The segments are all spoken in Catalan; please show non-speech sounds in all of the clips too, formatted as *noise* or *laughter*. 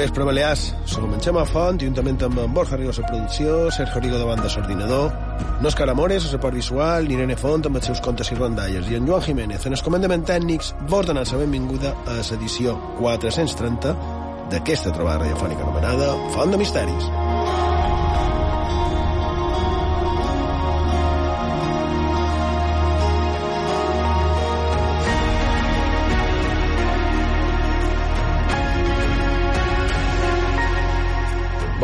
Vespre, Balears. Som en Xema Font, juntament amb en Borja Rigo la producció, Sergio Rigo davant de l'ordinador, Òscar Amores a la part visual, Irene Font amb els seus contes i rondalles, i en Joan Jiménez en el comandament tècnics vos donar la benvinguda a l'edició 430 d'aquesta trobada radiofònica anomenada Font de Misteris.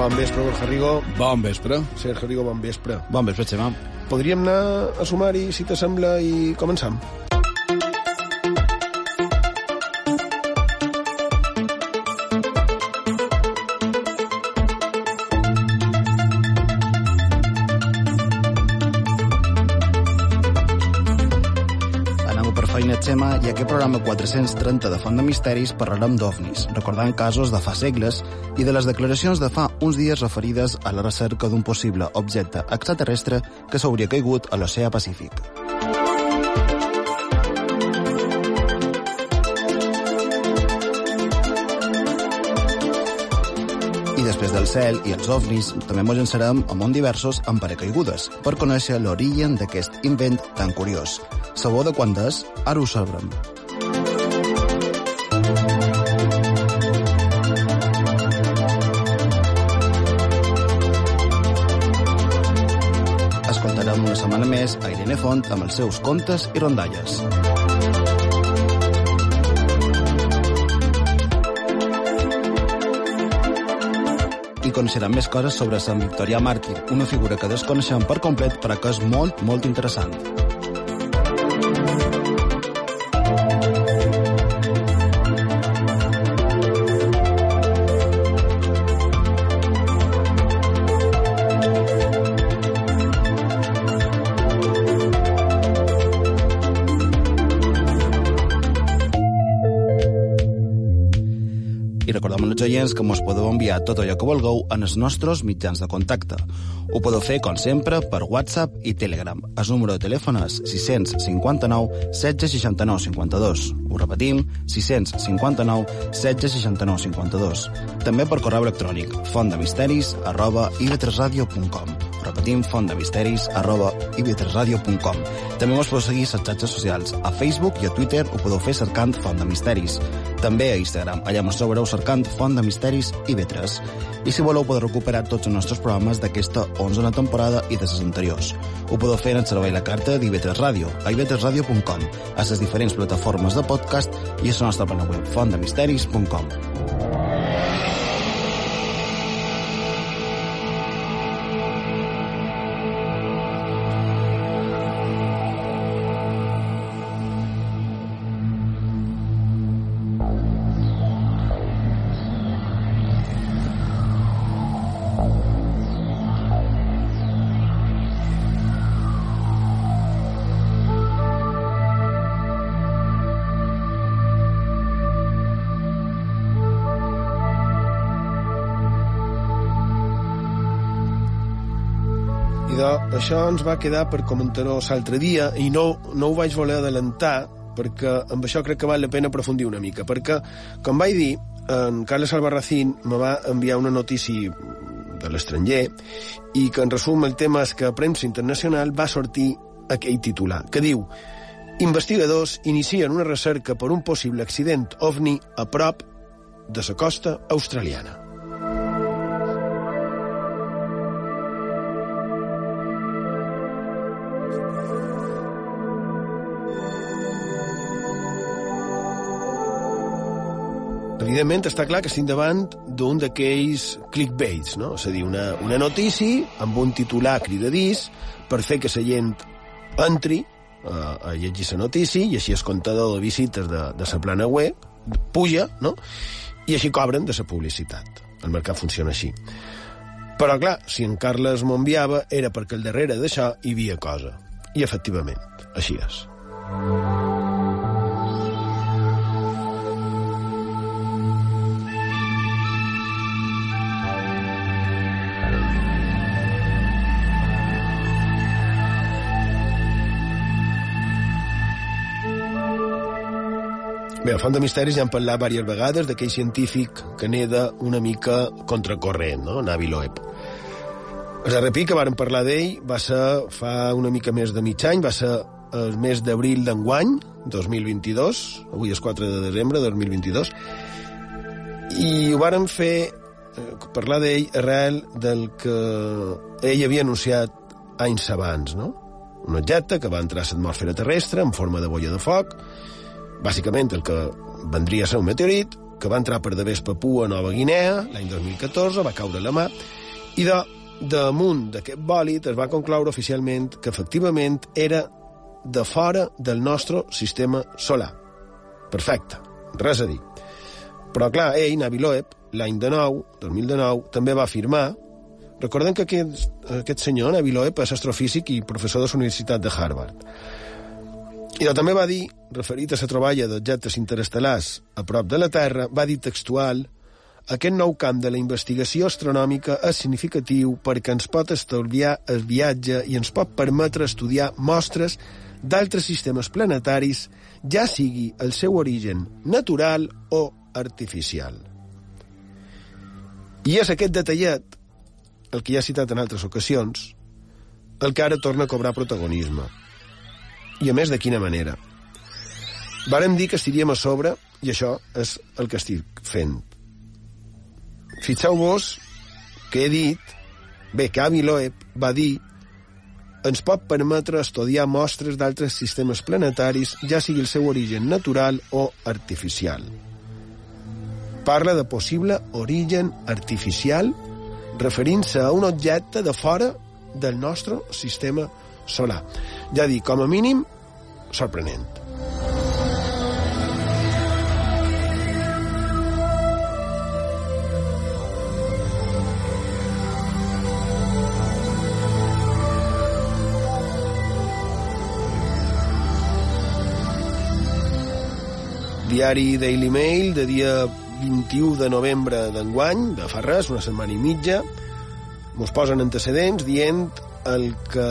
Bon vespre, Borja Rigo. Bon vespre. Sergio Rigo, bon vespre. Bon vespre, Xema. Podríem anar a sumar-hi, si t'assembla, i començam. Xema, i aquest programa 430 de Font de Misteris parlarem d'ovnis, recordant casos de fa segles i de les declaracions de fa uns dies referides a la recerca d'un possible objecte extraterrestre que s'hauria caigut a l'oceà Pacífic. Després del cel i els ovnis, també ens llançarem a món diversos amb paracaigudes per conèixer l'origen d'aquest invent tan curiós. Sabó de quan és? Ara ho sabrem. Escoltarem una setmana més a Irene Font amb els seus contes i rondalles. I coneixerem més coses sobre Sant Victorià Màrtir, una figura que desconeixem per complet però que és molt, molt interessant. Oients que mos podeu enviar tot allò que vulgueu en els nostres mitjans de contacte. Ho podeu fer, com sempre, per WhatsApp i Telegram. El número de telèfon és 659 1669 52. Ho repetim, 659 1669 52. També per correu electrònic fontdemisteris arroba ib3radio.com repetim, fontdemisteris arroba ib3radio.com També mos podeu seguir a les xarxes socials. A Facebook i a Twitter ho podeu fer cercant Font de Misteris. També a Instagram, allà mos trobareu cercant Font de Misteris IB3. I si voleu podeu recuperar tots els nostres programes d'aquesta 11a temporada i de les anteriors. Ho podeu fer en el servei la carta d'IB3 Ràdio, a ib3radio.com, a les diferents plataformes de podcast i a la nostra plana web, fontdemisteris.com. això ens va quedar per comentar-ho l'altre dia i no, no ho vaig voler adelantar perquè amb això crec que val la pena aprofundir una mica, perquè, com vaig dir, en Carles Albarracín me va enviar una notícia de l'estranger i que en resum el tema és que a premsa internacional va sortir aquell titular, que diu Investigadors inicien una recerca per un possible accident ovni a prop de la costa australiana. Evidentment està clar que estem davant d'un d'aquells clickbaits, no? És a dir, una, una notícia amb un titular cridadís per fer que la gent entri a, a llegir la notícia i així el comptador de visites de, de la plana web puja, no? I així cobren de la publicitat. El mercat funciona així. Però, clar, si en Carles m'ho enviava era perquè al darrere d'això hi havia cosa. I, efectivament, així és. Bé, a Font de Misteris ja hem parlat diverses vegades d'aquell científic que neda una mica contracorrent, no? Navi Loeb. El darrer pic que vàrem parlar d'ell va ser fa una mica més de mig any, va ser el mes d'abril d'enguany, 2022, avui és 4 de desembre de 2022, i ho vàrem fer, eh, parlar d'ell arrel del que ell havia anunciat anys abans, no? Un objecte que va entrar a l'atmosfera terrestre en forma de boia de foc, bàsicament el que vendria a ser un meteorit, que va entrar per devés Papua Nova Guinea l'any 2014, va caure a la mà, i de damunt d'aquest bòlit es va concloure oficialment que efectivament era de fora del nostre sistema solar. Perfecte, res a dir. Però, clar, ell, Navi Loeb, l'any de nou, 2019, també va afirmar Recordem que aquest, aquest senyor, Navi Loeb, és astrofísic i professor de la Universitat de Harvard. I també va dir, referit a la troballa d'objectes interestel·lars a prop de la Terra, va dir textual aquest nou camp de la investigació astronòmica és significatiu perquè ens pot estalviar el viatge i ens pot permetre estudiar mostres d'altres sistemes planetaris, ja sigui el seu origen natural o artificial. I és aquest detallet, el que ja he citat en altres ocasions, el que ara torna a cobrar protagonisme. I a més, de quina manera? Vàrem dir que estiríem a sobre, i això és el que estic fent. Fixeu-vos que he dit, bé, que Avi Loeb va dir ens pot permetre estudiar mostres d'altres sistemes planetaris, ja sigui el seu origen natural o artificial. Parla de possible origen artificial referint-se a un objecte de fora del nostre sistema solar. Ja dic, com a mínim, sorprenent. diari Daily Mail de dia 21 de novembre d'enguany, de fa res, una setmana i mitja, mos posen antecedents dient el que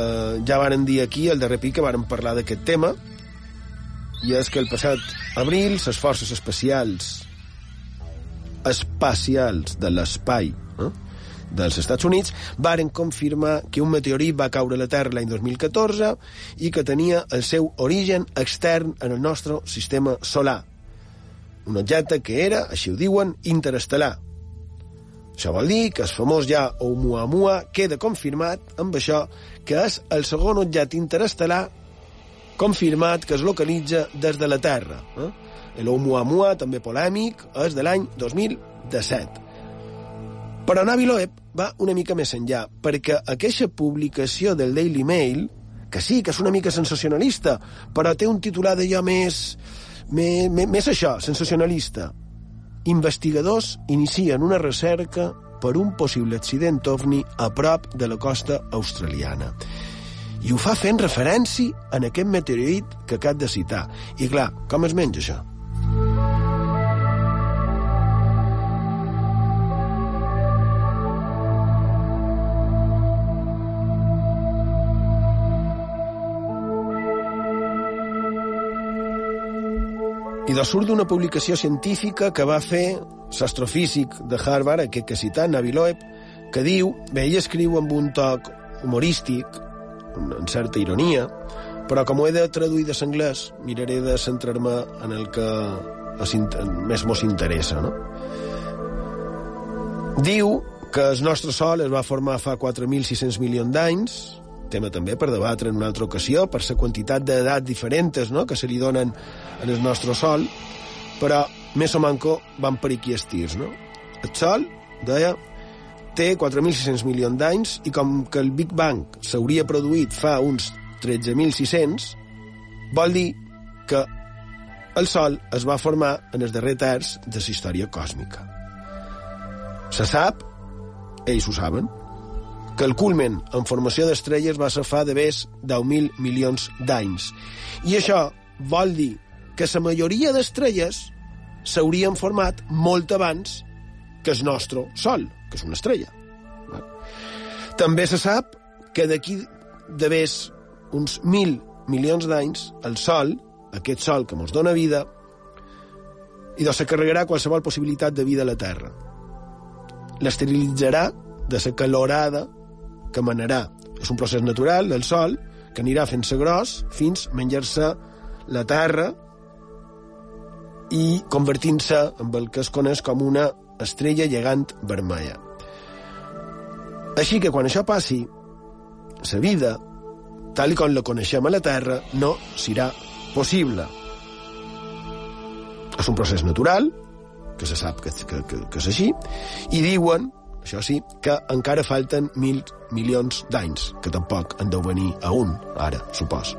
ja varen dir aquí, el darrer pic, que varen parlar d'aquest tema, i és que el passat abril les forces especials espacials de l'espai eh, dels Estats Units varen confirmar que un meteorit va caure a la Terra l'any 2014 i que tenia el seu origen extern en el nostre sistema solar, un objecte que era, així ho diuen, interestel·lar. Això vol dir que el famós ja Oumuamua queda confirmat amb això que és el segon objecte interestel·lar confirmat que es localitza des de la Terra. Eh? L'Oumuamua, també polèmic, és de l'any 2017. Però Navi Loeb va una mica més enllà, perquè aquesta publicació del Daily Mail, que sí, que és una mica sensacionalista, però té un titular d'allò més més això, sensacionalista. Investigadors inicien una recerca per un possible accident ovni a prop de la costa australiana. I ho fa fent referència en aquest meteorit que acab de citar. I clar, com es menja això? I de surt d'una publicació científica que va fer l'astrofísic de Harvard, aquest que citat, Navi Loeb, que diu, bé, ell escriu amb un toc humorístic, amb certa ironia, però com ho he de traduir de l'anglès, miraré de centrar-me en el que més mos interessa, no? Diu que el nostre Sol es va formar fa 4.600 milions d'anys, tema també per debatre en una altra ocasió, per la quantitat d'edats diferents no? que se li donen en el nostre Sol, però més o manco van per aquí estirs. No? El Sol, deia, té 4.600 milions d'anys i com que el Big Bang s'hauria produït fa uns 13.600, vol dir que el Sol es va formar en el darrer terç de la història còsmica. Se sap, ells ho saben, que el culmen en formació d'estrelles va ser fa de més 10.000 milions d'anys. I això vol dir que la majoria d'estrelles s'haurien format molt abans que el nostre Sol, que és una estrella. També se sap que d'aquí més uns 1.000 milions d'anys, el Sol, aquest Sol que ens dona vida, i doncs se carregarà qualsevol possibilitat de vida a la Terra. L'esterilitzarà de la calorada que manarà. És un procés natural del Sol que anirà fent-se gros fins menjar-se la Terra i convertint-se en el que es coneix com una estrella llegant vermella. Així que quan això passi, la vida, tal com la coneixem a la Terra, no serà possible. És un procés natural, que se sap que, que, que, que és així, i diuen, això sí, que encara falten mil milions d'anys, que tampoc han de venir a un, ara, supos.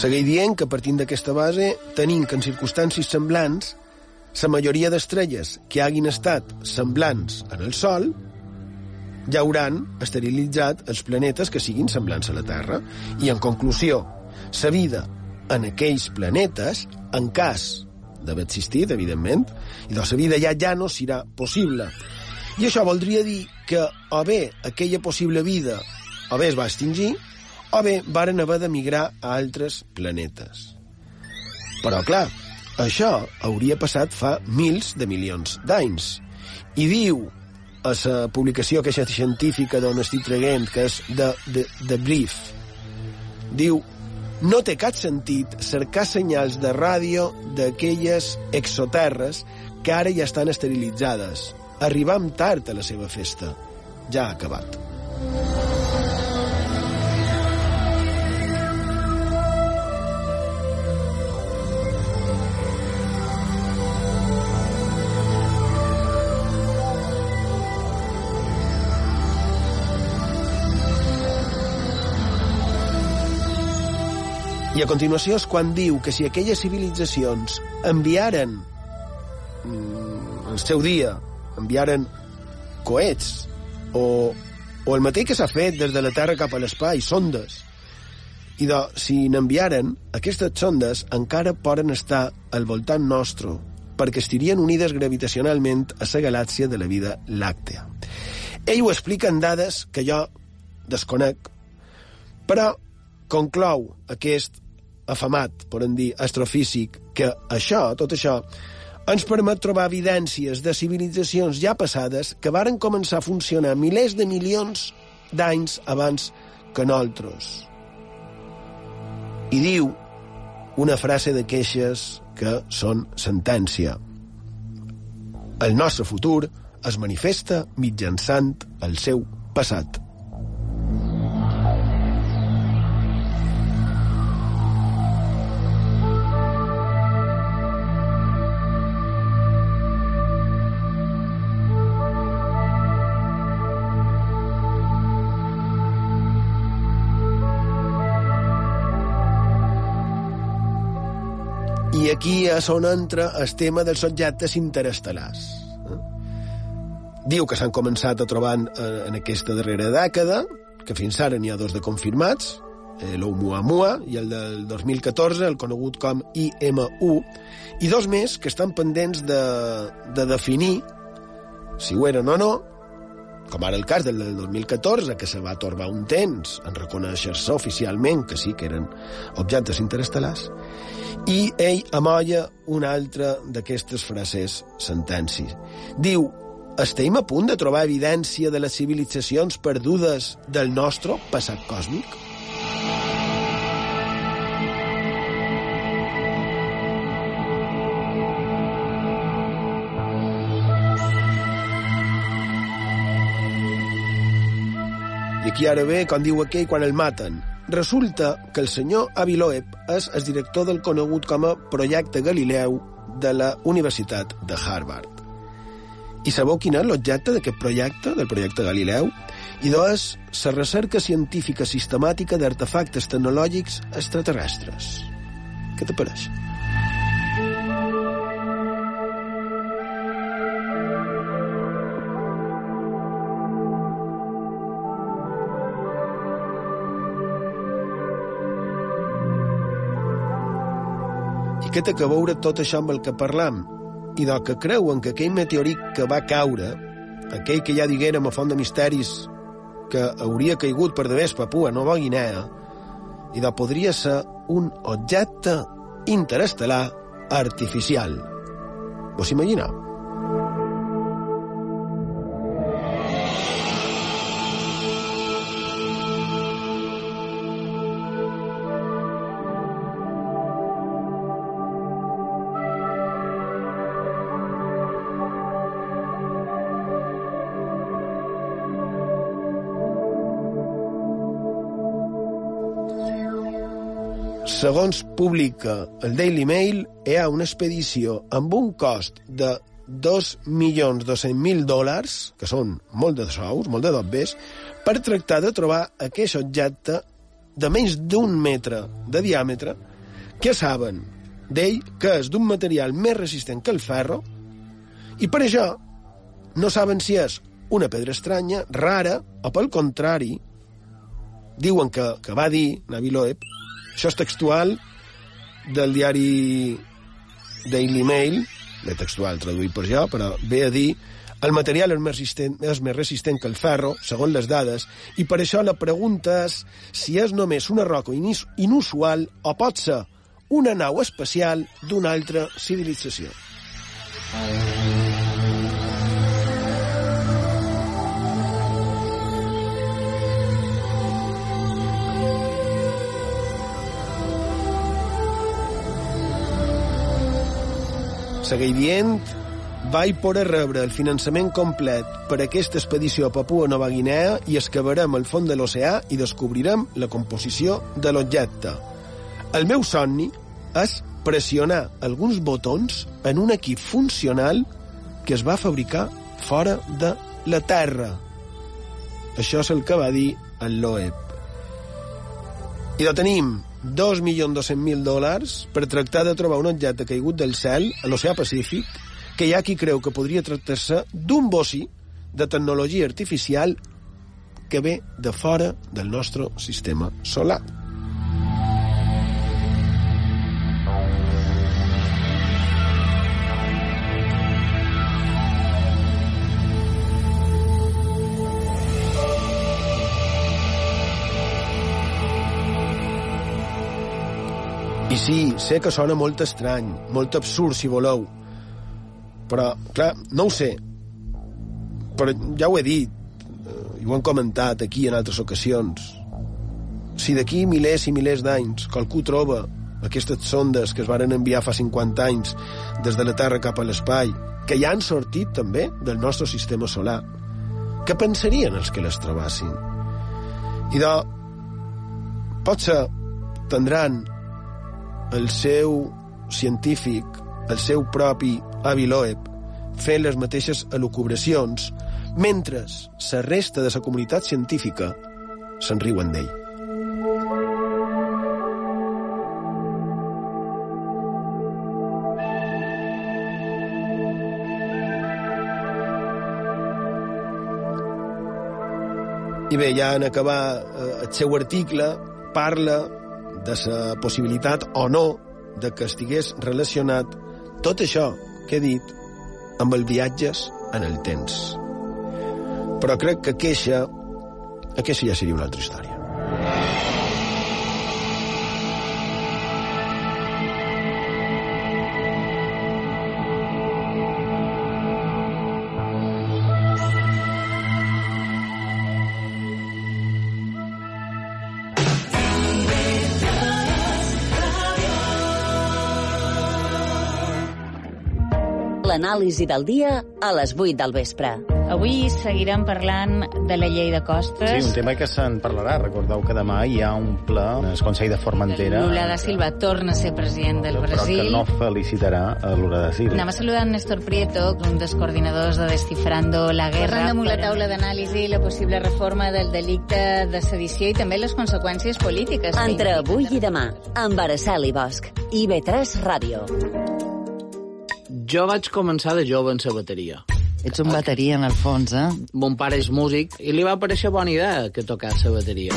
Segueix dient que partint d'aquesta base tenim que en circumstàncies semblants la majoria d'estrelles que hagin estat semblants en el Sol ja hauran esterilitzat els planetes que siguin semblants a la Terra. I, en conclusió, la vida en aquells planetes, en cas d'haver existit, evidentment, i doncs la vida ja ja no serà possible. I això voldria dir que o bé aquella possible vida o bé es va extingir o bé varen haver d'emigrar a altres planetes. Però, clar, això hauria passat fa mils de milions d'anys. I diu a la publicació aquesta científica d'on estic traient, que és The, The, The Brief, diu no té cap sentit cercar senyals de ràdio d'aquelles exoterres que ara ja estan esterilitzades. Arribam tard a la seva festa. Ja ha acabat. I a continuació és quan diu que si aquelles civilitzacions enviaren mm, el seu dia, enviaren coets o, o el mateix que s'ha fet des de la Terra cap a l'espai, sondes, i de, si n'enviaren, aquestes sondes encara poden estar al voltant nostre perquè estirien unides gravitacionalment a la galàxia de la vida làctea. Ell ho explica en dades que jo desconec, però conclou aquest afamat, podem dir, astrofísic, que això, tot això, ens permet trobar evidències de civilitzacions ja passades que varen començar a funcionar milers de milions d'anys abans que nosaltres. I diu una frase de queixes que són sentència. El nostre futur es manifesta mitjançant el seu passat. Aquí és on entra el tema dels objectes interestel·lars. Eh? Diu que s'han començat a trobar en, aquesta darrera dècada, que fins ara n'hi ha dos de confirmats, eh, l'Oumuamua i el del 2014, el conegut com IM1, i dos més que estan pendents de, de definir si ho eren o no, com ara el cas del 2014, que se va torbar un temps en reconèixer-se oficialment que sí que eren objectes interestel·lars, i ell amolla una altra d'aquestes frases sentències. Diu, estem a punt de trobar evidència de les civilitzacions perdudes del nostre passat còsmic? I aquí ara ve, com diu aquell, quan el maten. Resulta que el senyor Aviloeb és el director del conegut com a Projecte Galileu de la Universitat de Harvard. I sabeu quin és l'objecte d'aquest projecte, del projecte Galileu? I és la recerca científica sistemàtica d'artefactes tecnològics extraterrestres. Què t'apareix? Què té que veure tot això amb el que parlam? i del que creuen que aquell meteorit que va caure, aquell que ja diguérem a Font de Misteris que hauria caigut per d'haver Papua Nova Guinea, i de podria ser un objecte interestel·lar artificial. Vos imagineu? Segons publica el Daily Mail, hi ha una expedició amb un cost de 2.200.000 dòlars, que són molt de sous, molt de dobbers, per tractar de trobar aquest objecte de menys d'un metre de diàmetre que saben d'ell que és d'un material més resistent que el ferro i per això no saben si és una pedra estranya, rara, o pel contrari, diuen que, que va dir Navi Loeb això és textual del diari Daily Mail, de textual traduït per jo, però ve a dir el material és més, resistent, és més resistent que el ferro, segons les dades, i per això la pregunta és si és només una roca inusual o pot ser una nau espacial d'una altra civilització. Segueix dient, vaig poder rebre el finançament complet per aquesta expedició a Papua Nova Guinea i excavarem el fons de l'oceà i descobrirem la composició de l'objecte. El meu somni és pressionar alguns botons en un equip funcional que es va fabricar fora de la Terra. Això és el que va dir el Loeb. I la tenim 2.200.000 dòlars per tractar de trobar un objecte caigut del cel a l'oceà Pacífic que hi ha qui creu que podria tractar-se d'un bocí de tecnologia artificial que ve de fora del nostre sistema solar. Sí, sé que sona molt estrany, molt absurd, si voleu. Però, clar, no ho sé. Però ja ho he dit, i ho hem comentat aquí en altres ocasions. Si d'aquí milers i milers d'anys qualcú troba aquestes sondes que es varen enviar fa 50 anys des de la Terra cap a l'espai, que ja han sortit també del nostre sistema solar, què pensarien els que les trobassin? I potser tindran el seu científic, el seu propi avi Loeb, fent les mateixes elucubracions, mentre la resta de la comunitat científica se'n riuen d'ell. I bé, ja en acabar eh, el seu article, parla de la possibilitat o no de que estigués relacionat tot això que he dit amb els viatges en el temps. Però crec que aquesta, aquesta ja seria una altra història. L'anàlisi del dia a les 8 del vespre. Avui seguirem parlant de la llei de costes. Sí, un tema que se'n parlarà. Recordeu que demà hi ha un ple al Consell de Formentera. Lula da Silva torna a ser president del però Brasil. que no felicitarà a Lula da Silva. Anem a saludar en Néstor Prieto, un dels coordinadors de Descifrando la Guerra. Parlant damunt la taula d'anàlisi la possible reforma del delicte de sedició i també les conseqüències polítiques. que Entre avui i demà, amb Araceli Bosch. IB3 Ràdio. Jo vaig començar de jove en la bateria. Ets un bateria, en el fons, eh? Mon pare és músic i li va aparèixer bona idea que tocàs la bateria.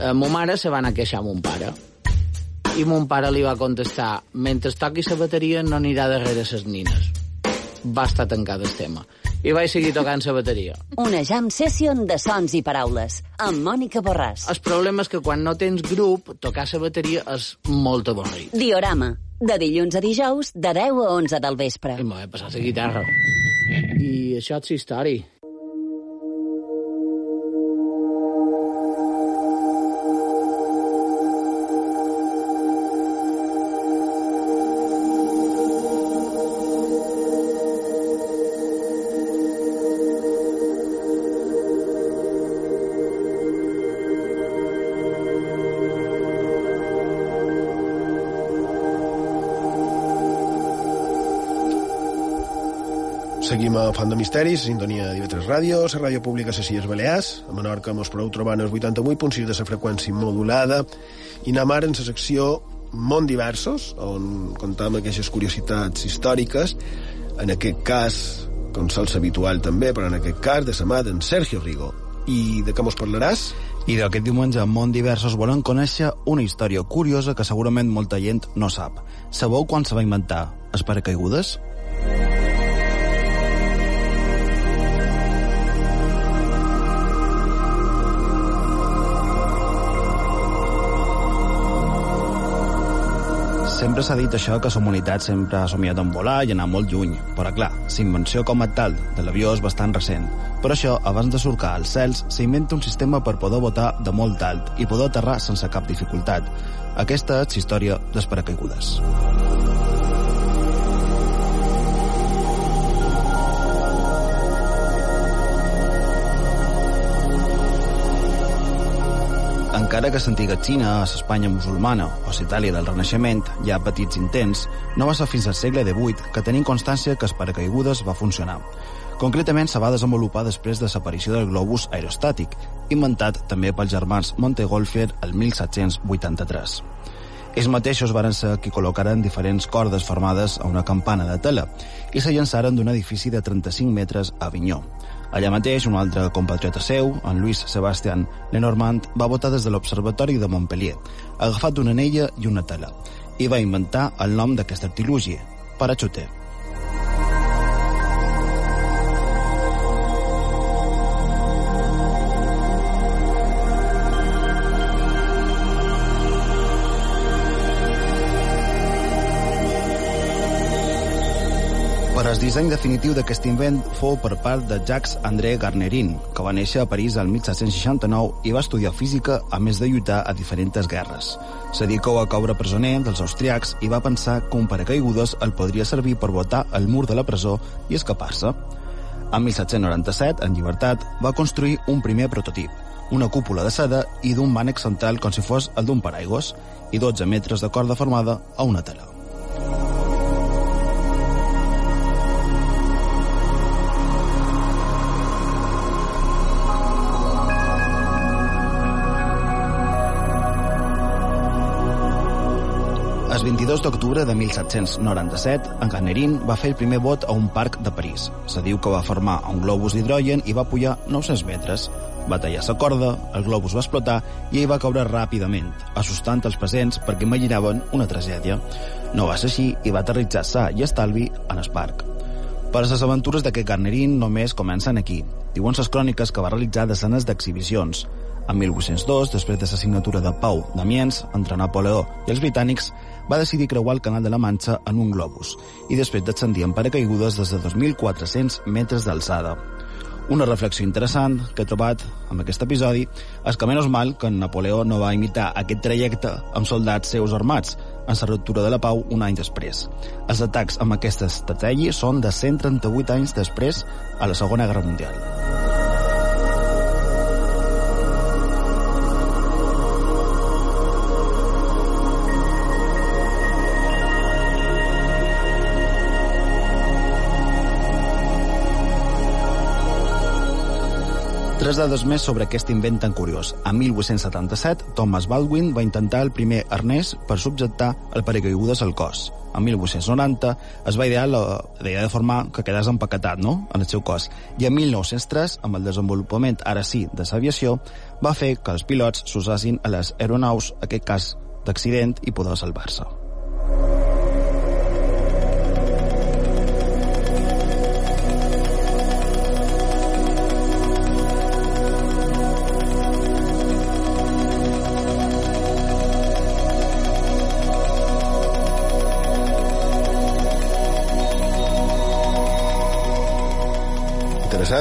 Eh, mo mare se va anar a queixar a mon pare. I mon pare li va contestar mentre toquis la bateria no anirà darrere ses nines. va estar tancat el tema. I vaig seguir tocant la bateria. Una jam session de sons i paraules, amb Mònica Borràs. El problema és que quan no tens grup, tocar la bateria és molt avorrit. Diorama, de dilluns a dijous, de 10 a 11 del vespre. I m'ho he passat la guitarra. I això és història. Font de Misteris, sintonia d'IV3 Ràdio, la ràdio pública a les Illes Balears. A Menorca mos podeu trobar en el 88.6 de la freqüència modulada i anem ara en la secció Món Diversos, on comptam aquestes curiositats històriques, en aquest cas, com sol habitual també, però en aquest cas de sa mà d'en Sergio Rigo. I de què mos parlaràs? I d'aquest diumenge a Món Diversos volem conèixer una història curiosa que segurament molta gent no sap. Sabeu quan se va inventar els paracaigudes? Sempre s'ha dit això que la humanitat sempre ha somiat en volar i anar molt lluny, però clar, la invenció com a tal de l'avió és bastant recent. Per això, abans de surcar als cels, s'inventa un sistema per poder votar de molt alt i poder aterrar sense cap dificultat. Aquesta és història dels paracaigudes. Encara que l'antiga Xina, l'Espanya musulmana o a Itàlia del Renaixement hi ha petits intents, no va ser fins al segle XVIII que tenim constància que els paracaigudes va funcionar. Concretament, se va desenvolupar després de l'aparició del globus aerostàtic, inventat també pels germans Montegolfier el 1783. Ells mateixos varen ser qui col·locaren diferents cordes formades a una campana de tela i se llançaren d'un edifici de 35 metres a Avinyó. Allà mateix, un altre compatriota seu, en Lluís Sebastián Lenormand, va votar des de l'Observatori de Montpellier, agafat una anella i una tela, i va inventar el nom d'aquest artilugi, paraxuter. El disseny definitiu d'aquest invent fou per part de Jacques André Garnerin, que va néixer a París el 1769 i va estudiar física a més de lluitar a diferents guerres. Se dedicou a caure presoner dels austriacs i va pensar que un paracaigudes el podria servir per botar el mur de la presó i escapar-se. En 1797, en llibertat, va construir un primer prototip, una cúpula de seda i d'un mànec central com si fos el d'un paraigües i 12 metres de corda formada a una tela. El 22 d'octubre de 1797, en Ganerin va fer el primer vot a un parc de París. Se diu que va formar un globus d'hidrogen i va pujar 900 metres. Va tallar la corda, el globus va explotar i ell va caure ràpidament, assustant els presents perquè imaginaven una tragèdia. No va ser així i va aterritzar sa i estalvi en el parc. Però les aventures d'aquest Garnerin només comencen aquí. Diuen les cròniques que va realitzar desenes d'exhibicions. En 1802, després de la signatura de Pau d'Amiens entre Napoleó i els britànics, va decidir creuar el Canal de la Manxa en un globus i després descendir en paracaigudes des de 2.400 metres d'alçada. Una reflexió interessant que he trobat amb aquest episodi és que menys mal que en Napoleó no va imitar aquest trajecte amb soldats seus armats en la ruptura de la pau un any després. Els atacs amb aquesta estratègia són de 138 anys després a la Segona Guerra Mundial. Tres dades més sobre aquest invent tan curiós. A 1877, Thomas Baldwin va intentar el primer arnès per subjectar el paracaigudes al cos. A 1890 es va idear la, la idea de formar que quedés empaquetat no? en el seu cos. I en 1903, amb el desenvolupament, ara sí, de l'aviació, va fer que els pilots s'usassin a les aeronaus, aquest cas d'accident, i poder salvar-se.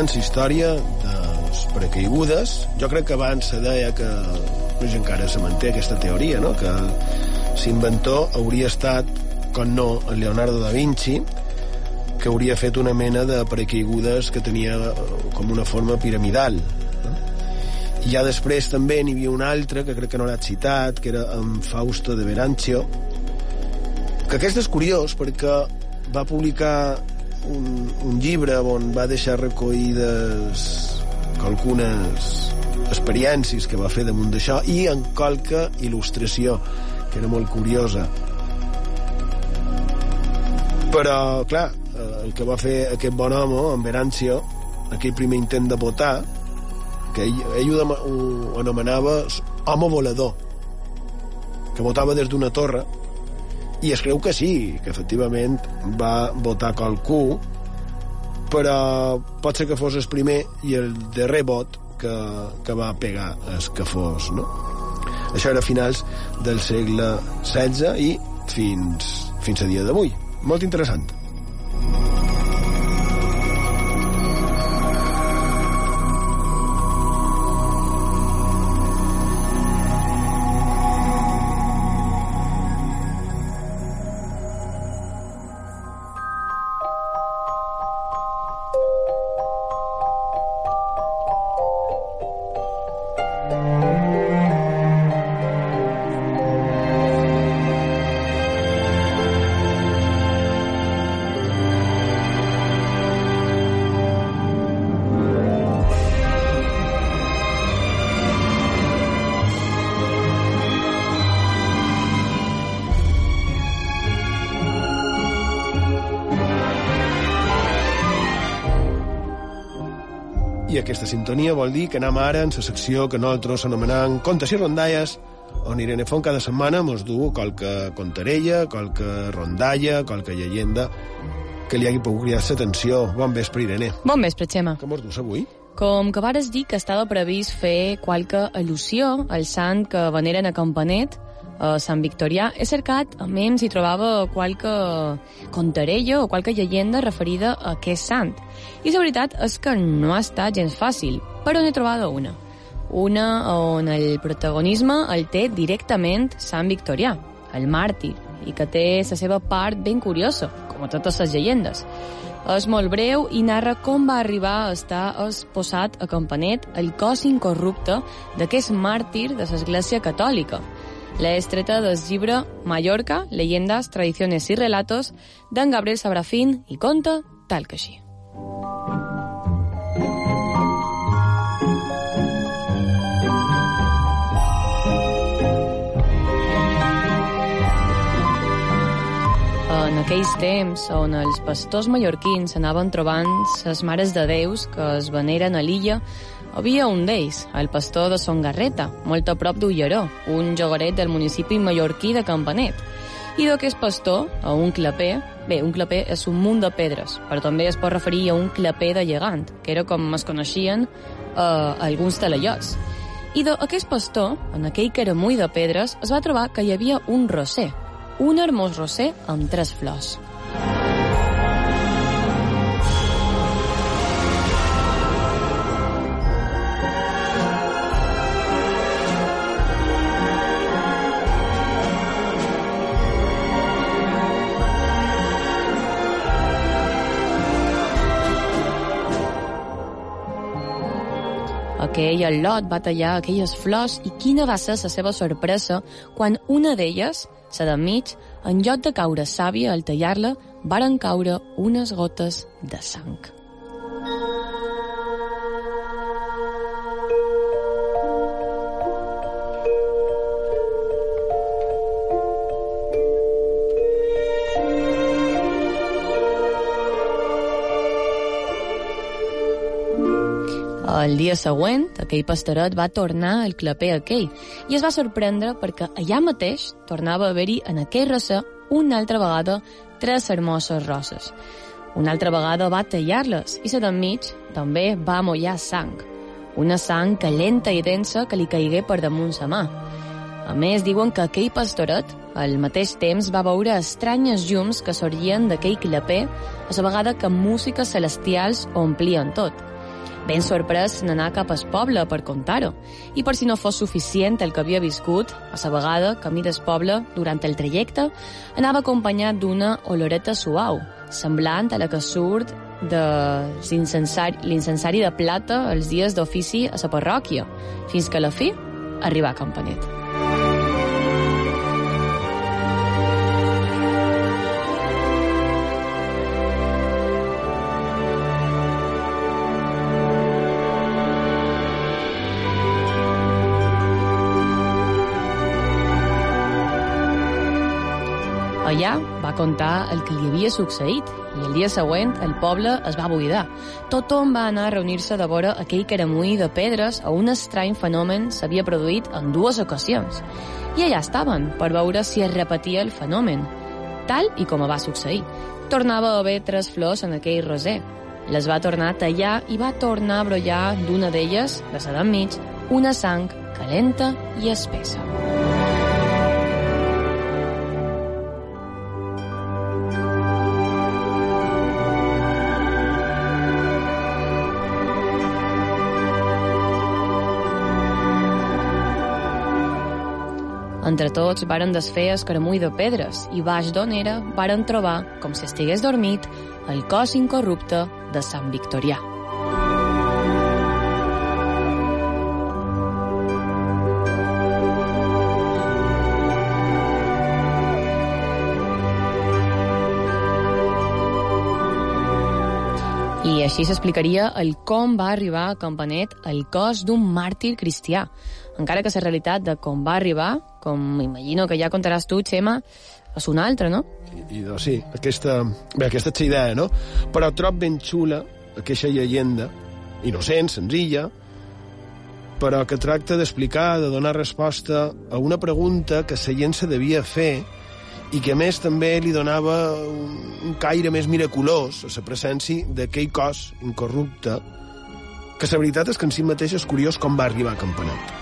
Història de les precaigudes. Jo crec que abans se deia que, no sé, encara se manté aquesta teoria, no? que l'inventor hauria estat, com no, el Leonardo da Vinci, que hauria fet una mena de precaigudes que tenia com una forma piramidal. No? I ja després també n'hi havia un altre, que crec que no l'ha citat, que era en Fausto de Verancio, que aquest és curiós perquè va publicar un, un llibre on va deixar recollides algunes experiències que va fer damunt d'això i en qualque il·lustració que era molt curiosa. Però clar el que va fer aquest bon home en Verancio aquell primer intent de votar que ell, ell ho anomenava home volador que votava des d'una torre i es creu que sí, que efectivament va votar qualcú, però pot ser que fos el primer i el darrer vot que, que va pegar el que fos, no? Això era finals del segle XVI i fins, fins a dia d'avui. Molt interessant. Sintonia vol dir que anem ara en la secció que nosaltres anomenam Contes i Rondalles, on Irene Font cada setmana mos du qualque contarella, qualque rondalla, qualque llegenda que li hagi pogut cridar l'atenció. Bon vespre, Irene. Bon vespre, Xema. Com us dus avui? Com que vares dir que estava previst fer qualque al·lusió al sant que veneren a Campanet, a Sant Victorià, he cercat a menys si trobava qualque contarella o qualque llegenda referida a aquest sant. I la veritat és que no ha estat gens fàcil, però n'he trobat una. Una on el protagonisme el té directament Sant Victorià, el màrtir, i que té la seva part ben curiosa, com a totes les llegendes. És molt breu i narra com va arribar a estar exposat a Campanet el cos incorrupte d'aquest màrtir de l'Església Catòlica. La estreta del llibre Mallorca, leyendas, tradiciones y relatos d'en Gabriel Sabrafín i conta tal que així. En aquells temps on els pastors mallorquins anaven trobant les mares de déus que es veneren a l'illa, havia un d'ells, el pastor de Son Garreta, molt a prop d'Ulleró, un jogoret del municipi mallorquí de Campanet. I d'aquest pastor, a un claper, bé, un claper és un munt de pedres, però també es pot referir a un claper de llegant, que era com es coneixien eh, alguns talaiots. I d'aquest pastor, en aquell caramull de pedres, es va trobar que hi havia un roser, un hermós roser amb tres flors. Aquell al·lot va tallar aquelles flors i quina va ser la seva sorpresa quan una d'elles, la de mig, en lloc de caure sàvia al tallar-la, varen caure unes gotes de sang. El dia següent, aquell pastoret va tornar al claper aquell i es va sorprendre perquè allà mateix tornava a haver-hi en aquell roser una altra vegada tres hermoses roses. Una altra vegada va tallar-les i la d'enmig també va mollar sang. Una sang calenta i densa que li caigué per damunt sa mà. A més, diuen que aquell pastoret, al mateix temps, va veure estranyes llums que sorgien d'aquell claper, a la vegada que músiques celestials omplien tot Ben sorprès n'anà cap al poble per contar-ho. I per si no fos suficient el que havia viscut, a la vegada, camí del poble, durant el trajecte, anava acompanyat d'una oloreta suau, semblant a la que surt de l'incensari de plata els dies d'ofici a la parròquia, fins que a la fi arriba a Campanet. Va contar el que li havia succeït i el dia següent el poble es va buidar. Tothom va anar a reunir-se de vora aquell caramull de pedres a un estrany fenomen s'havia produït en dues ocasions. I allà estaven per veure si es repetia el fenomen, tal i com va succeir. Tornava a haver tres flors en aquell roser. Les va tornar a tallar i va tornar a brollar d'una d'elles, de la d'enmig, una sang calenta i espessa. Entre tots varen desfer el caramull de pedres i baix d'on era varen trobar, com si estigués dormit, el cos incorrupte de Sant Victorià. Així s'explicaria el com va arribar a Campanet el cos d'un màrtir cristià. Encara que la realitat de com va arribar, com m'imagino que ja contaràs tu, Xema, és una altra, no? I, i sí, aquesta, bé, aquesta és la idea, no? Però trob ben xula aquesta llegenda, innocent, senzilla, però que tracta d'explicar, de donar resposta a una pregunta que la gent se devia fer i que a més també li donava un, un caire més miraculós a la presència d'aquell cos incorrupte que la veritat és que en si mateix és curiós com va arribar a Campanet.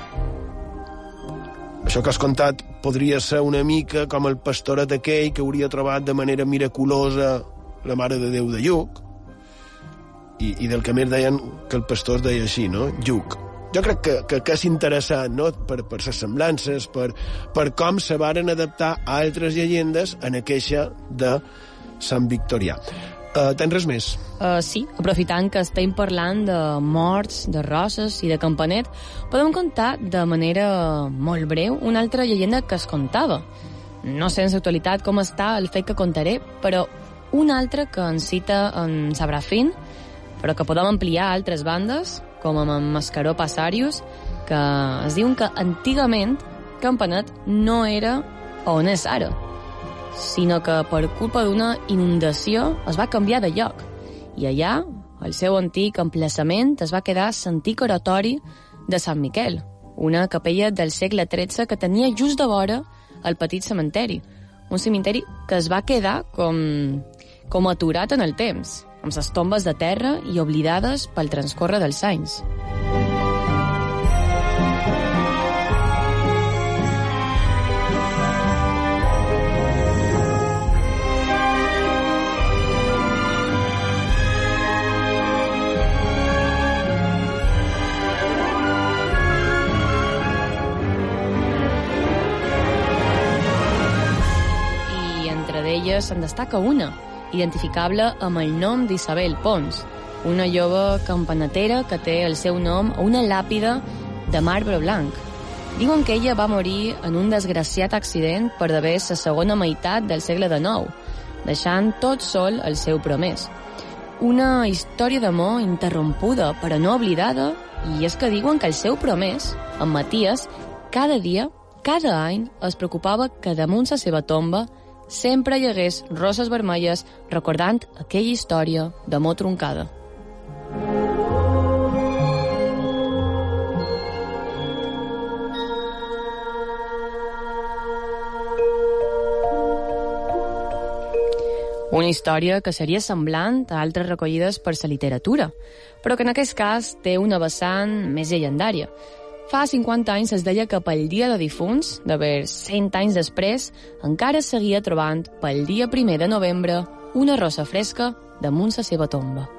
Això que has contat podria ser una mica com el pastoret aquell que hauria trobat de manera miraculosa la Mare de Déu de Lluc i, i del que més deien que el pastor deia així, no? Lluc jo crec que, que, que és interessant no? per, per les semblances, per, per com se varen adaptar a altres llegendes en aqueixa de Sant Victorià. Uh, tens res més? Uh, sí, aprofitant que estem parlant de morts, de roses i de campanet, podem contar de manera molt breu una altra llegenda que es contava. No sé en l'actualitat com està el fet que contaré, però una altra que ens cita en Sabrafin, però que podem ampliar a altres bandes, com amb en Mascaró Passarius, que es diuen que antigament Campanet no era on és ara, sinó que per culpa d'una inundació es va canviar de lloc. I allà, el seu antic emplaçament es va quedar l'antic oratori de Sant Miquel, una capella del segle XIII que tenia just de vora el petit cementeri, un cementeri que es va quedar com, com aturat en el temps, amb les tombes de terra i oblidades pel transcorre dels anys. I entre d'elles se'n destaca una, identificable amb el nom d'Isabel Pons, una jove campanatera que té el seu nom a una làpida de marbre blanc. Diuen que ella va morir en un desgraciat accident per d'haver la segona meitat del segle XIX, deixant tot sol el seu promès. Una història d'amor interrompuda però no oblidada, i és que diuen que el seu promès, en Matías, cada dia, cada any, es preocupava que damunt la seva tomba sempre hi hagués roses vermelles recordant aquella història d'amor troncada. Una història que seria semblant a altres recollides per la literatura, però que en aquest cas té una vessant més llegendària. Fa 50 anys es deia que pel dia de difunts, d'haver 100 anys després, encara seguia trobant pel dia primer de novembre una rosa fresca damunt la seva tomba.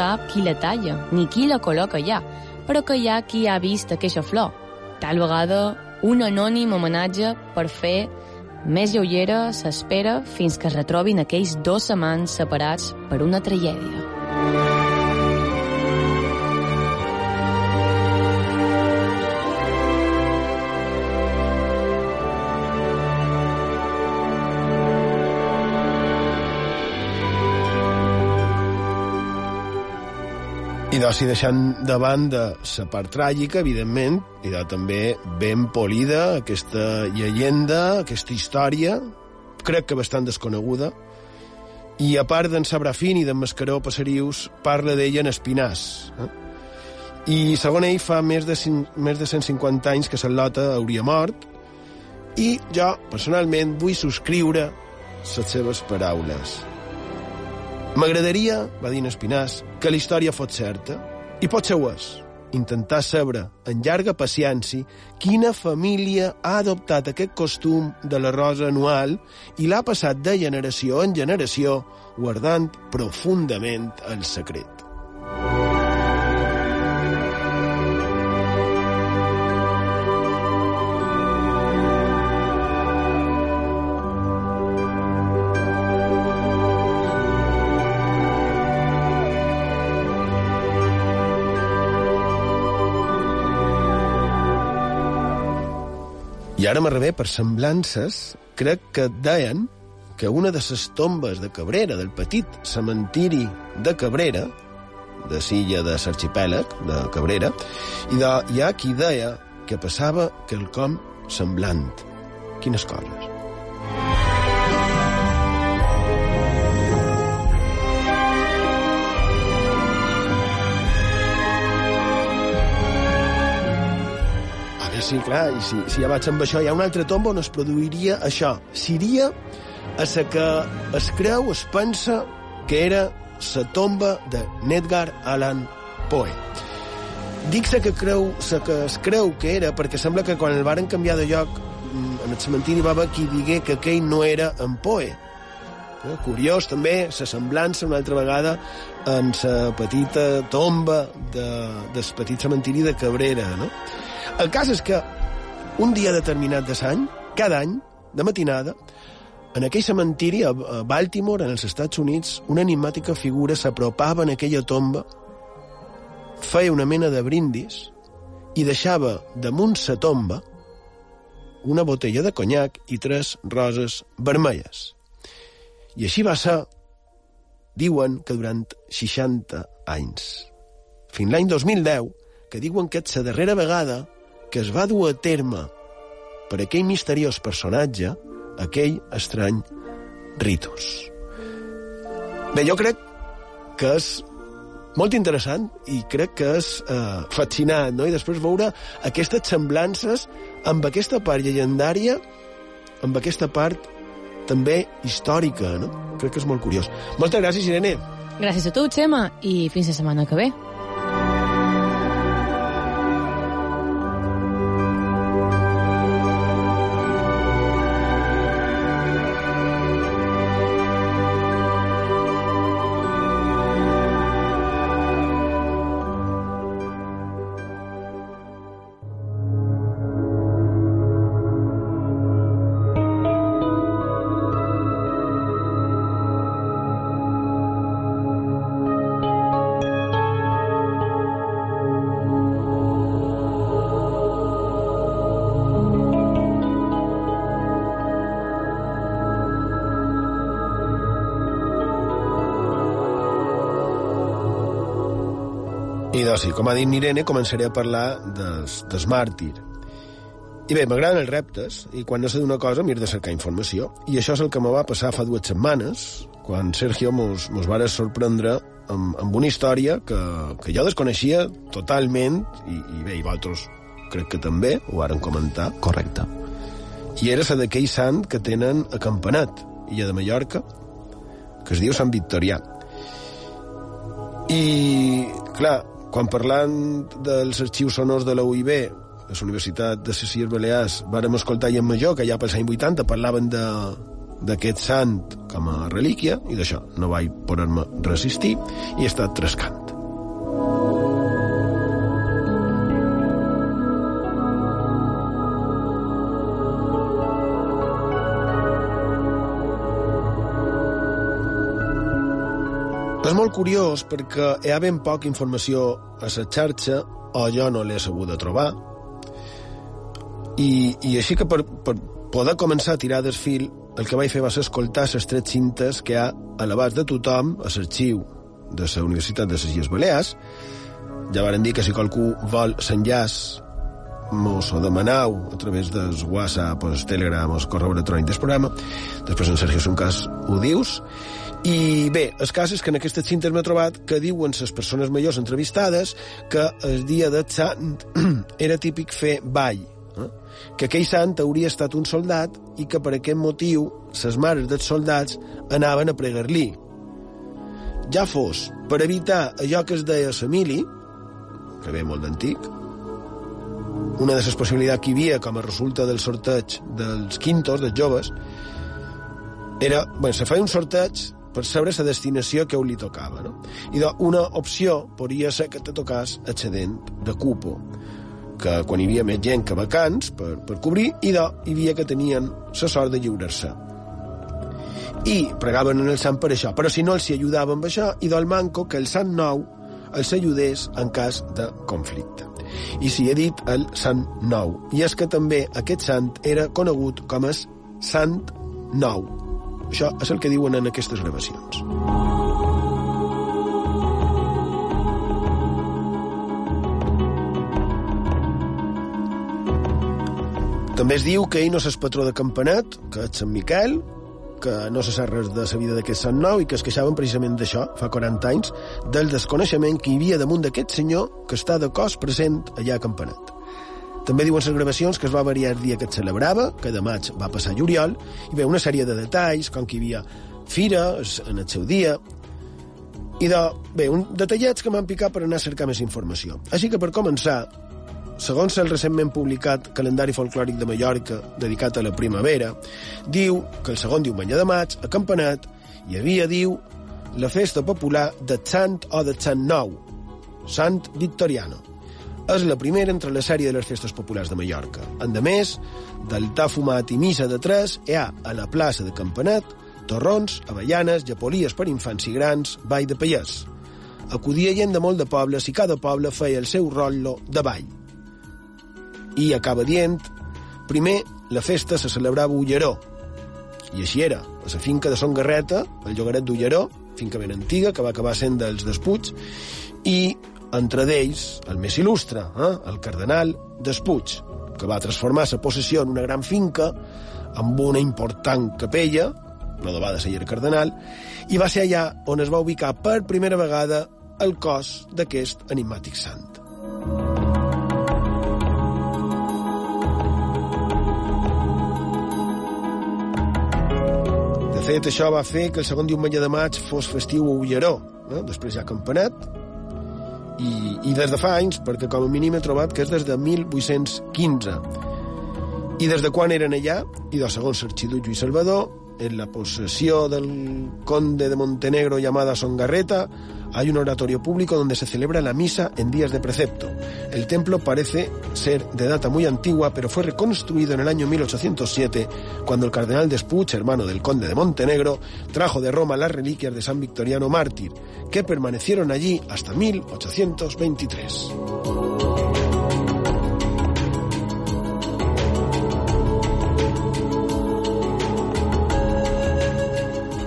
Sap qui la talla, ni qui la col·loca allà, però que hi ha qui ha vist aquesta flor. Tal vegada, un anònim homenatge per fer més lleugera s'espera fins que es retrobin aquells dos amants separats per una tragèdia. I doncs, si deixant de banda la part tràgica, evidentment, i de també ben polida aquesta llegenda, aquesta història, crec que bastant desconeguda, i a part d'en Sabrafin i d'en Mascaró Passarius, parla d'ella en Espinàs. Eh? I segons ell fa més de, 5, més de 150 anys que Sal·lota hauria mort, i jo, personalment, vull subscriure les seves paraules. M'agradaria, va dir Espinàs, que la història fos certa, i potser ho és. Intentar saber, en llarga paciència, quina família ha adoptat aquest costum de la rosa anual i l'ha passat de generació en generació, guardant profundament el secret. Ara m'arribe per semblances, crec que deien que una de les tombes de Cabrera, del petit cementiri de Cabrera, de Silla de l'arxipèlag de Cabrera, i de, hi ha qui deia que passava quelcom semblant. Quines coses? Sí, clar, i si, si ja vaig amb això, hi ha una altra tomba on es produiria això. Siria a la que es creu, es pensa que era la tomba de Nedgar Allan Poe. Dic la que, creu, la que es creu que era perquè sembla que quan el varen canviar de lloc mm, en el cementiri va haver qui digué que aquell no era en Poe. Eh, curiós també la semblança una altra vegada en la petita tomba de, del petit cementiri de Cabrera, no? El cas és que un dia determinat de l'any, cada any, de matinada, en aquell cementiri a Baltimore, en els Estats Units, una enigmàtica figura s'apropava en aquella tomba, feia una mena de brindis i deixava damunt sa tomba una botella de conyac i tres roses vermelles. I així va ser, diuen que durant 60 anys. Fins l'any 2010, que diuen que és la darrera vegada que es va dur a terme per aquell misteriós personatge, aquell estrany ritus. Bé, jo crec que és molt interessant i crec que és eh, fascinant, no? I després veure aquestes semblances amb aquesta part llegendària, amb aquesta part també històrica, no? Crec que és molt curiós. Moltes gràcies, Irene. Gràcies a tu, Xema, i fins la setmana que ve. I doncs, sí, com ha dit Irene, començaré a parlar des, des màrtir. I bé, m'agraden els reptes, i quan no sé d'una cosa m'he de cercar informació. I això és el que me va passar fa dues setmanes, quan Sergio mos, mos va sorprendre amb, amb una història que, que jo desconeixia totalment, i, i bé, i vosaltres crec que també ho varen comentar. Correcte. I era la d'aquell sant que tenen a Campanet, illa de Mallorca, que es diu Sant Victorià. I, clar, quan parlant dels arxius sonors de la UIB, a la Universitat de les Balears, vàrem escoltar en Major, que ja per l'any 80 parlaven d'aquest sant com a relíquia, i d'això no vaig poder-me resistir i he estat trescant. És molt curiós perquè hi ha ben poca informació a la xarxa o jo no l'he sabut de trobar i, i així que per, per poder començar a tirar del fil el que vaig fer va ser escoltar les tres cintes que hi ha a l'abast de tothom a l'arxiu de la Universitat de les Illes Balears ja varen dir que si qualcú vol l'enllaç mos ho demanau a través del WhatsApp, el Telegram, el correu electrònic del programa. Després en Sergio Suncas ho dius. I bé, el cas és que en aquestes cintes m'he trobat que diuen les persones majors entrevistades que el dia de Sant *clears throat* era típic fer ball, eh? que aquell sant hauria estat un soldat i que per aquest motiu les mares dels soldats anaven a pregar-li. Ja fos per evitar allò que es deia Samili, que ve molt d'antic, una de les possibilitats que hi havia com a resulta del sorteig dels quintos, dels joves, era, bueno, se feia un sorteig per saber la destinació que li tocava. No? I una opció podria ser que te tocàs excedent de cupo, que quan hi havia més gent que vacants per, per cobrir, i de, hi havia que tenien la sort de lliurar-se. I pregaven en el sant per això, però si no els hi ajudava amb això, i del manco que el sant nou els ajudés en cas de conflicte. I s'hi he dit el Sant Nou. I és que també aquest sant era conegut com a Sant Nou. Això és el que diuen en aquestes gravacions. També es diu que ell no és patró de Campanet, que és Sant Miquel, que no se sap res de la vida d'aquest Sant Nou i que es queixaven precisament d'això, fa 40 anys, del desconeixement que hi havia damunt d'aquest senyor que està de cos present allà a Campanet. També diuen les gravacions que es va variar el dia que es celebrava, que de maig va passar a juliol, i ve una sèrie de detalls, com que hi havia fira en el seu dia, i de, bé, un detallets que m'han picat per anar a cercar més informació. Així que per començar, segons el recentment publicat Calendari Folclòric de Mallorca, dedicat a la primavera, diu que el segon diumenge de maig, a Campanet, hi havia, diu, la festa popular de Sant o de Sant Nou, Sant Victoriano. És la primera entre la sèrie de les festes populars de Mallorca. Endemés, d'altar fumat i missa de tres, hi ha a la plaça de Campanet torrons, avellanes, japolies per infants i grans, ball de pallès. Acudia gent de molt de pobles i cada poble feia el seu rotllo de ball i acaba dient primer la festa se celebrava a Ulleró i així era, a la finca de Son Garreta el llogaret d'Ulleró, finca ben antiga que va acabar sent dels Despuig i entre d'ells el més il·lustre, eh? el cardenal Despuig que va transformar la possessió en una gran finca amb una important capella no de ser era cardenal i va ser allà on es va ubicar per primera vegada el cos d'aquest enigmàtic sant. De fet, això va fer que el segon diumenge de maig fos festiu a Ulleró, eh? després ja Campanet, i, i des de fa anys, perquè com a mínim he trobat que és des de 1815. I des de quan eren allà, i de segons l'arxiduc Lluís Salvador, en la posesión del conde de Montenegro llamada Songarreta, hay un oratorio público donde se celebra la misa en días de precepto. El templo parece ser de data muy antigua, pero fue reconstruido en el año 1807, cuando el cardenal Despuch, hermano del conde de Montenegro, trajo de Roma las reliquias de San Victoriano Mártir, que permanecieron allí hasta 1823.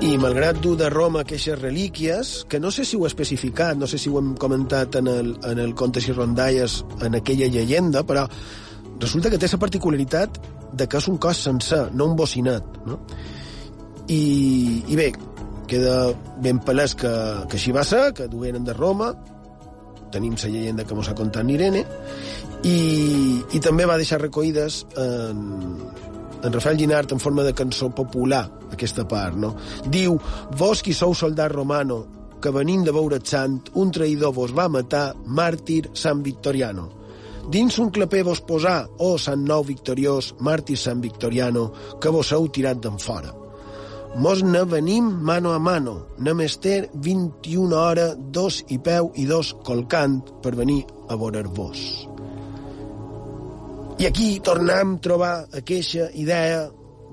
I malgrat dur de Roma aquestes relíquies, que no sé si ho he especificat, no sé si ho hem comentat en el, en el Contes i Rondalles, en aquella llegenda, però resulta que té la particularitat de que és un cos sencer, no un bocinat, no? I, i bé, queda ben palès que, que així va ser, que dueren de Roma, tenim la llegenda que mos ha contat Irene, i, i també va deixar recollides en, en Rafael Ginart en forma de cançó popular, aquesta part, no? Diu, vos qui sou soldat romano, que venint de veure sant, un traïdor vos va matar, màrtir Sant Victoriano. Dins un claper vos posar, oh Sant Nou victoriós, màrtir Sant Victoriano, que vos heu tirat d'en fora. mos ne venim mano a mano, només ter 21 hores, dos i peu i dos colcant per venir a veure-vos. I aquí tornem a trobar aquesta idea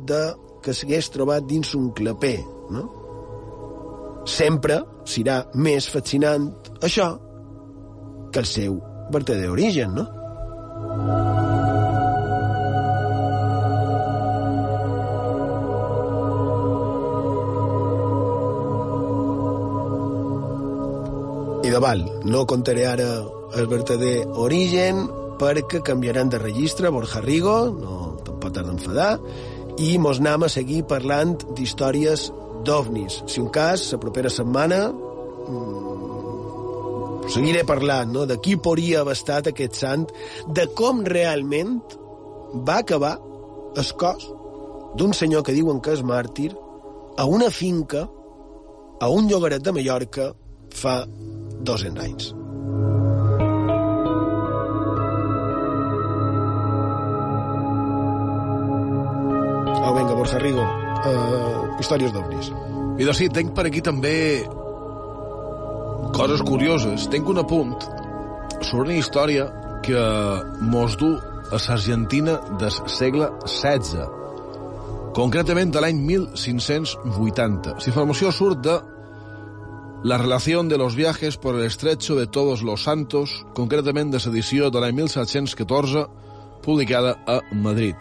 de que s'hagués trobat dins un claper, no? Sempre serà més fascinant això que el seu verdader origen, no? I de val, no contaré ara el verdader origen perquè canviaran de registre Borja Rigo, no tampoc t'has d'enfadar, i mos anem a seguir parlant d'històries d'ovnis. Si un cas, la propera setmana mmm, seguiré parlant no? de qui podria haver estat aquest sant, de com realment va acabar el cos d'un senyor que diuen que és màrtir a una finca, a un llogaret de Mallorca, fa 200 anys. Borja Rigo, uh, històries d'ovnis. I de sí, tenc per aquí també coses curioses. Tenc un apunt sobre una història que mos du a l'Argentina del segle XVI, concretament de l'any 1580. La informació surt de La relación de los viajes por el estrecho de todos los santos, concretament de l'edició de l'any 1714, publicada a Madrid.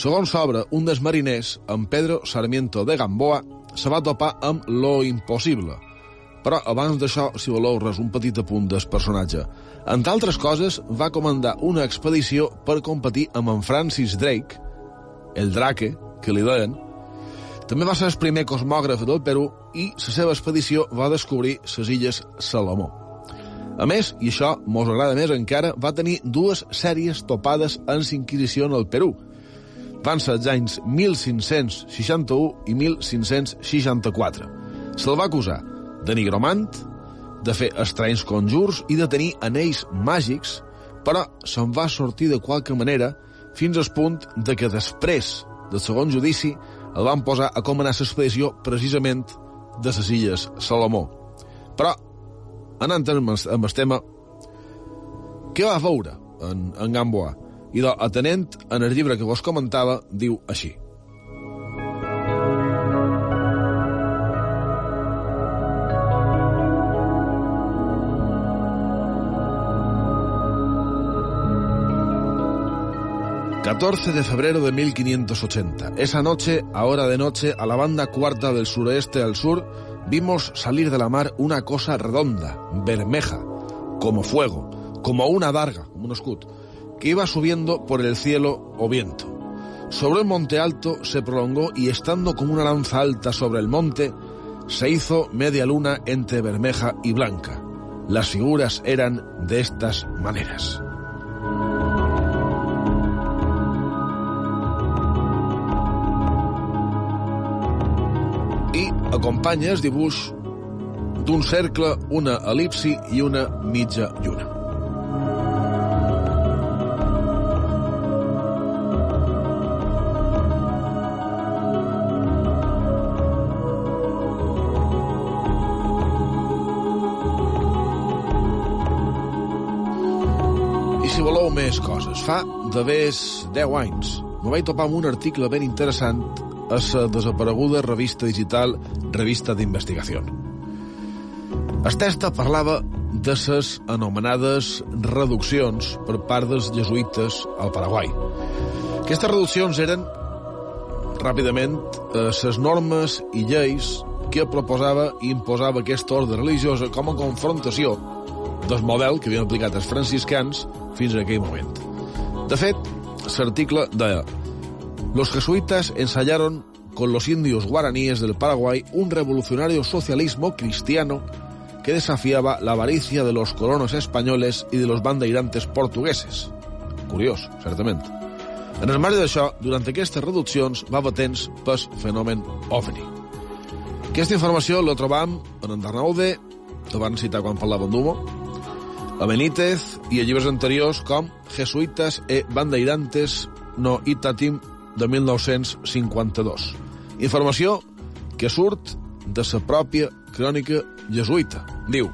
Segons s'obre, un dels mariners, en Pedro Sarmiento de Gamboa, se va topar amb lo impossible. Però abans d'això, si voleu res, un petit apunt del personatge. Entre altres coses, va comandar una expedició per competir amb en Francis Drake, el Drake, que li deien, també va ser el primer cosmògraf del Perú i la seva expedició va descobrir les illes Salomó. A més, i això mos agrada més encara, va tenir dues sèries topades en l'Inquisició en el Perú. Van ser els anys 1561 i 1564. Se'l va acusar de nigromant, de fer estranys conjurs i de tenir anells màgics, però se'n va sortir de qualque manera fins al punt de que després del segon judici el van posar a comanar l'expedició precisament de les illes Salomó. Però, anant amb el, amb el tema, què va veure en, en Gamboa? I de, atenent en el llibre que vos comentava, diu així. ...14 de febrero de 1580. Esa noche, a hora de noche, a la banda cuarta del suroeste al sur, vimos salir de la mar una cosa redonda, bermeja, como fuego, como una darga, como un escut, que iba subiendo por el cielo o viento. Sobre un monte alto se prolongó y estando como una lanza alta sobre el monte, se hizo media luna entre bermeja y blanca. Las figuras eran de estas maneras. I acompanya el dibuix d'un cercle, una elipsi i una mitja lluna. Voleu més coses, fa vés 10 anys me vaig topar amb un article ben interessant a la desapareguda revista digital Revista d'Investigació. El testa parlava de les anomenades reduccions per part dels jesuïtes al Paraguai. Aquestes reduccions eren, ràpidament, les normes i lleis que proposava i imposava aquesta ordre religiosa com a confrontació del model que havien aplicat els franciscans fins a aquell moment. De fet, l'article deia Los jesuitas ensayaron con los indios guaraníes del Paraguay un revolucionario socialismo cristiano que desafiaba la avaricia de los colonos españoles i de los bandeirantes portugueses. Curiós, certament. En el marge d'això, durant aquestes reduccions va temps pel fenomen OVNI. Aquesta informació la trobam en Andarnaude, que van citar quan parlaven d'humo, a Benítez i a llibres anteriors com e Bandeirantes no Itatim de 1952. Informació que surt de sa pròpia crònica jesuïta. Diu,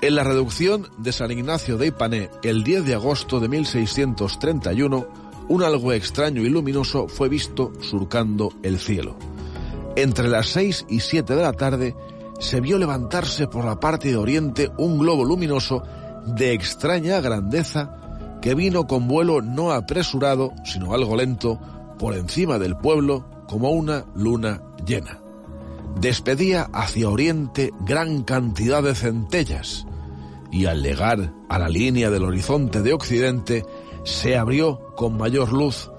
En la reducción de San Ignacio de Ipané el 10 de agosto de 1631, un algo extraño y luminoso fue visto surcando el cielo. Entre las 6 y 7 de la tarde se vio levantarse por la parte de oriente un globo luminoso de extraña grandeza que vino con vuelo no apresurado, sino algo lento, por encima del pueblo como una luna llena. Despedía hacia oriente gran cantidad de centellas y al llegar a la línea del horizonte de occidente se abrió con mayor luz,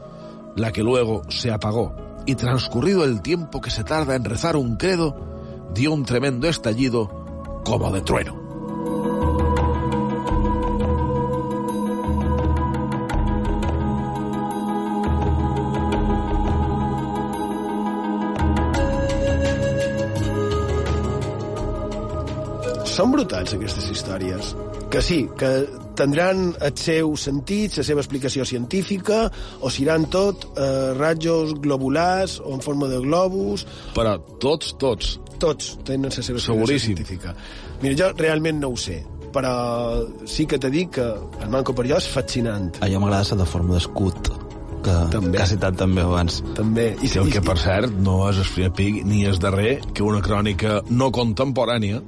la que luego se apagó y transcurrido el tiempo que se tarda en rezar un credo, dio un tremendo estallido como de trueno. Són brutals, aquestes històries. Que sí, que tindran el seu sentit, la seva explicació científica, o seran tot eh, rajos globulars o en forma de globus... Però tots, tots. Tots tenen la seva explicació Seguríssim. científica. Mira, jo realment no ho sé, però sí que t'he dit que el manco per jo és fascinant. A jo m'agrada la de forma d'escut, que, També. que has citat també abans. També. I el que, per cert, no és el primer pic ni és darrer que una crònica no contemporània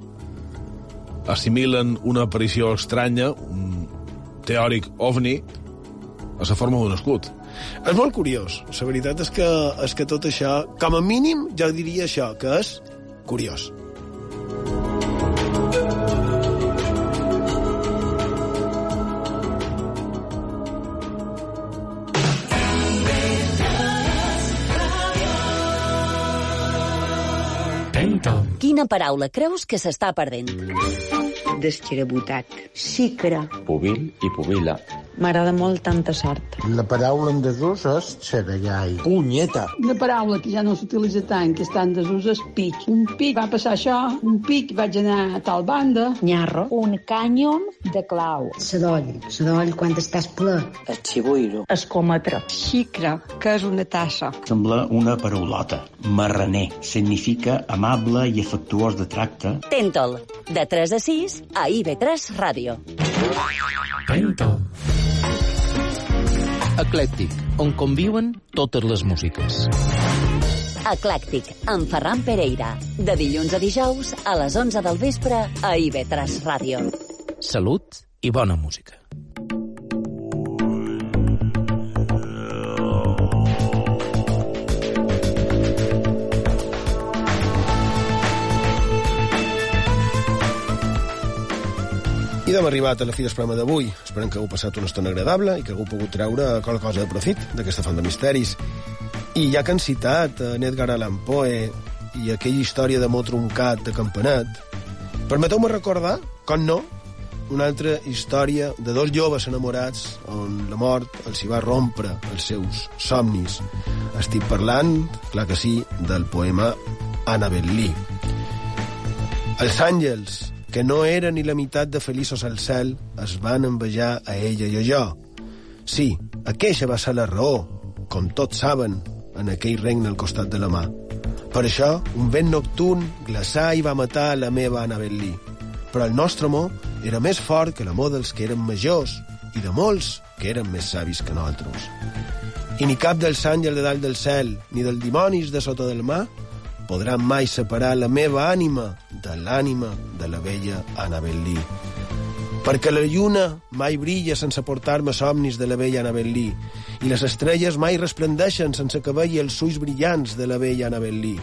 assimilen una aparició estranya, un teòric ovni, a la forma d'un escut. És molt curiós. La veritat és que, és que tot això, com a mínim, jo diria això, que és curiós. Quina paraula creus que s'està perdent? Desxerabotat. Xicra. Pubil i pubila. M'agrada molt tanta sort. La paraula en desús és xerallai. Punyeta. Una paraula que ja no s'utilitza tant, que està en desús, és pic. Un pic va passar això, un pic vaig anar a tal banda. Nyarro. Un cànyon de clau. Sadoll. Sadoll quan estàs ple. El xibuiro. Escòmetre. Xicra, que és una tassa. Sembla una paraulota. Marraner. Significa amable i afectuós de tracte. Tentol, de 3 a 6 a IB3 Ràdio. Tentol. Eclèctic, on conviuen totes les músiques. Eclèctic, amb Ferran Pereira. De dilluns a dijous, a les 11 del vespre, a IB3 Ràdio. Salut i bona música. I hem arribat a la fi del programa d'avui. Esperem que hagueu passat una estona agradable i que hagueu pogut treure qualque cosa de profit d'aquesta font de misteris. I ja que han citat en Edgar Allan Poe i aquella història de mot truncat de campanet, permeteu-me recordar, com no, una altra història de dos joves enamorats on la mort els hi va rompre els seus somnis. Estic parlant, clar que sí, del poema Annabel Lee. Els àngels, que no eren ni la meitat de feliços al cel, es van envejar a ella i a jo. Sí, aquella va ser la raó, com tots saben, en aquell regne al costat de la mà. Per això, un vent nocturn glaçà i va matar la meva Annabel Lee. Però el nostre amor era més fort que l'amor dels que eren majors i de molts que eren més savis que nosaltres. I ni cap dels àngels de dalt del cel, ni dels dimonis de sota del mar, podran mai separar la meva ànima de l'ànima de la vella Annabel Lee. Perquè la lluna mai brilla sense portar-me somnis de la vella Annabel Lee, i les estrelles mai resplendeixen sense que vegi els ulls brillants de la vella Annabel Lee.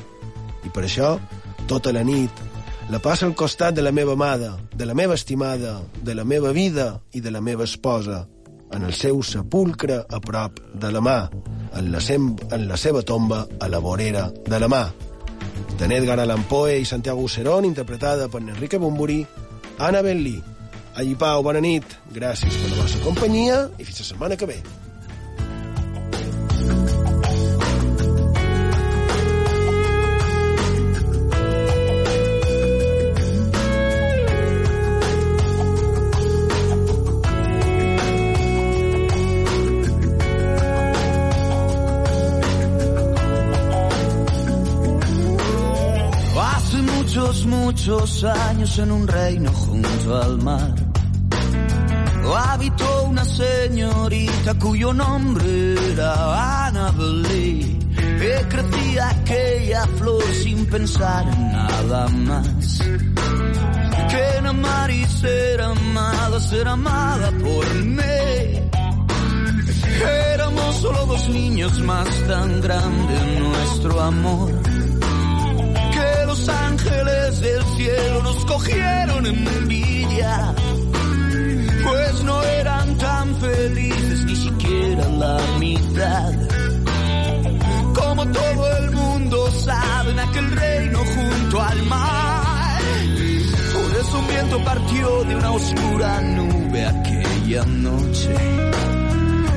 I per això, tota la nit, la passa al costat de la meva amada, de la meva estimada, de la meva vida i de la meva esposa, en el seu sepulcre a prop de la mà, en la, sem en la seva tomba a la vorera de la mà. De Edgar Allan Poe i Santiago Userón, interpretada per Enrique Bumburi, Annabel Lee. Allí, Pau, bona nit. Gràcies per la vostra companyia i fins la setmana que ve. Muchos, años en un reino junto al mar. Habitó una señorita cuyo nombre era Annabelle. Que crecía aquella flor sin pensar en nada más. Que en amar y ser amada, ser amada por mí. Éramos solo dos niños más tan grande nuestro amor. Ángeles del cielo nos cogieron envidia. Pues no eran tan felices ni siquiera la mitad. Como todo el mundo sabe en aquel reino junto al mar. Por eso un viento partió de una oscura nube aquella noche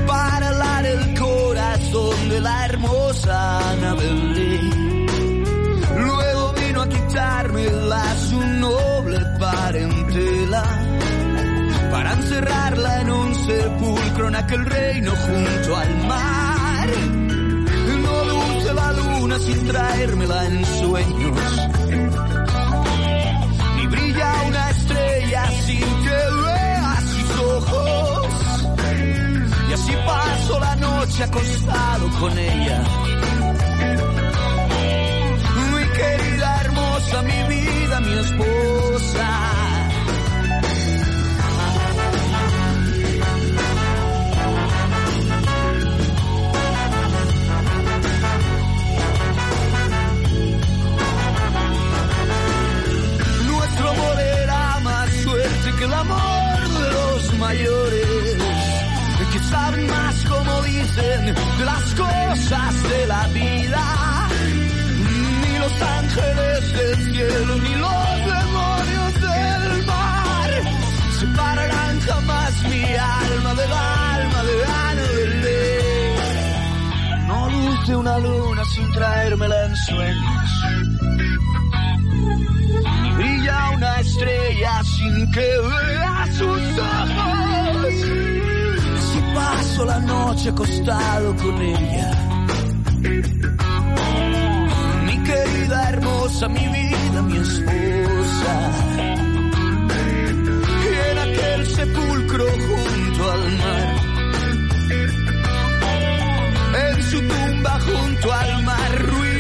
para helar el corazón de la hermosa Annabelle. Luego vino a quitarme su noble parentela para encerrarla en un sepulcro en aquel reino junto al mar. No luce la luna sin traérmela en sueños, ni brilla una estrella sin que vea sus ojos. Y así paso la noche acostado con ella. Mi querida hermosa, mi vida, mi esposa. Nuestro amor era más fuerte que el amor de los mayores, que saben más como dicen las cosas de la vida. Ni los ángeles ni los demonios del mar separarán jamás mi alma del alma de Annabelle. No luce una luna sin traérmela en sueños ni brilla una estrella sin que vea sus ojos. Si paso la noche acostado con ella, mi querida hermosa, mi vida, mi esposa. y En aquel sepulcro junto al mar. En su tumba junto al mar.